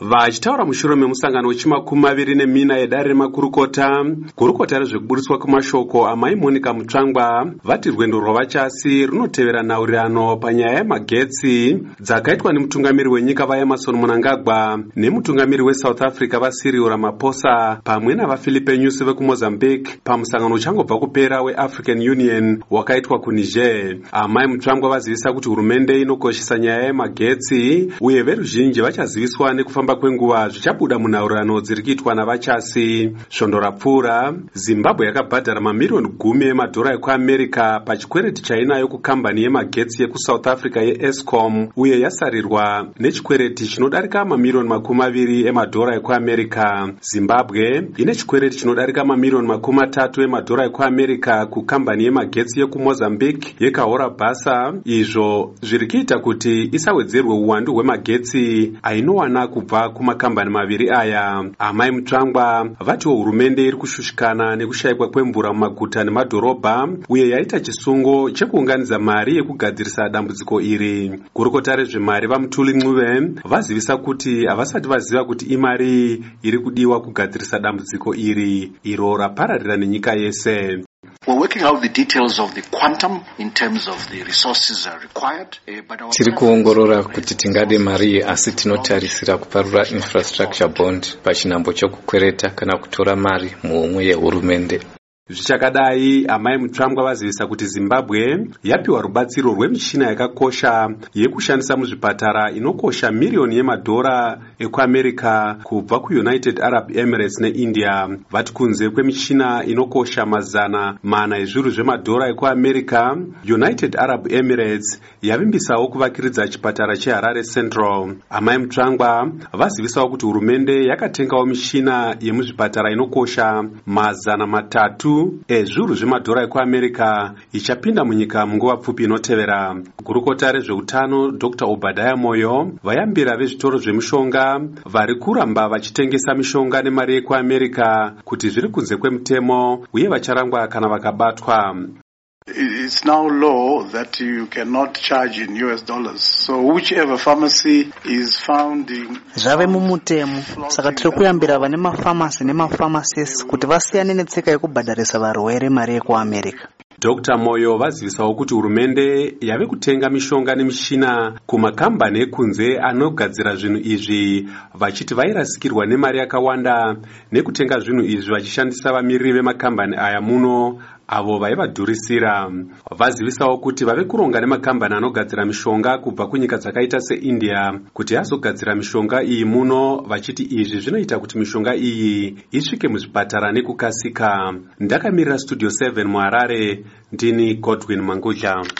vachitaura mushure memusangano wechimakumi maviri nemina yedare remakurukota gurukota rezvekuburitswa kwemashoko amai monica mutsvangwa. Vati rwendo rwavachasi runotevera nhaurirano panyaya yemagetsi dzakaitwa nemutungamiri wenyika vaemason munangagwa nemutungamiri wesouth africa vasiriu ramaposa pamwe navafilipe nyusi vekumozambique pamusangano uchangobva kupera weafrican union wakaitwa kuniger. Amai mutsvangwa vazivisa kuti hurumende inokoshesa nyaya yemagetsi uye veruzhinji vachaziviswa nekufamba kufamba kwenguva zvichabuda munhaurirano dziri kuitwa navachasi. Svondo rapfuura zimbabwe yakabhadhara mamiriyoni gumi emadhora ekuamerica pachikwereti chainayo kukambani yemagetsi yekusouth africa yeescom uye yasarirwa nechikwereti chinodarika mamiriyoni makumi maviri emadhora ekuamerica zimbabwe ine chikwereti chinodarika mamiriyoni makumi matatu emadhora ekuamerica kukambani yemagetsi yekumozambique yekahora basa. Izvo zviri kuita kuti isawedzerwe uwandu hwemagetsi ainowana kubva kumakambani maviri aya amai mutsvangwa vatiwo hurumende iri kushushikana nekushayikwa kwemvura mumaguta nemadhorobha uye yaita chisungo chekuunganidza mari yekugadzirisa dambudziko iri. Gurukota rezvemari vamutuli ncuve vazivisa kuti havasati vaziva kuti imari iri kudiwa kugadzirisa dambudziko iri iro rapararira nenyika yese tiri kuongorora kuti tingade mari asi tinotarisira kuparura infrastructure bond pachinhambo chokukwereta kana kutora mari muhomwe yehurumende zvichakadai amai mutsvangwa vazivisa kuti zimbabwe yapiwa rubatsiro rwemichina yakakosha yekushandisa muzvipatara inokosha miriyoni yemadhora ekuamerica kubva kuunited arab emirates neindia. Vati kunze kwemichina inokosha mazana mana ezviru zvemadhora ekuamerica united arab emirates yavimbisawo kuvakiridza chipatara cheharare central. Amai mutsvangwa vazivisawo kuti hurumende yakatengawo michina yemuzvipatara inokosha mazana matatu ezviuru zvemadhora ekuamerica ichapinda munyika munguva pfupi inotevera. Gurukota rezveutano dr. Obadhaya moyo vayambira vezvitoro zvemishonga vari kuramba vachitengesa mishonga nemari yekuamerica kuti zviri kunze kwemutemo uye vacharangwa kana vakabatwa It's now law that you cannot charge in US dollars. So whichever pharmacy is found in zvave mumutemo. saka tiri kuyambira vane mafamasi nemafamasis kuti vasiyane netsika yekubhadharisa varwere mari yekuamerica dr. Moyo vazivisawo kuti hurumende yave kutenga mishonga nemishina kumakambani ekunze anogadzira zvinhu izvi vachiti vairasikirwa nemari yakawanda nekutenga zvinhu izvi vachishandisa vamiriri vemakambani aya muno avo vaivadhurisira vazivisawo kuti vave kuronga nemakambani anogadzira mishonga kubva kunyika dzakaita seindia. Kuti azogadzira mishonga iyi muno vachiti izvi zvinoita kuti mishonga iyi isvike muzvipatara nekukasika. Ndakamirira studio 7 muharare ndini godwin mangudla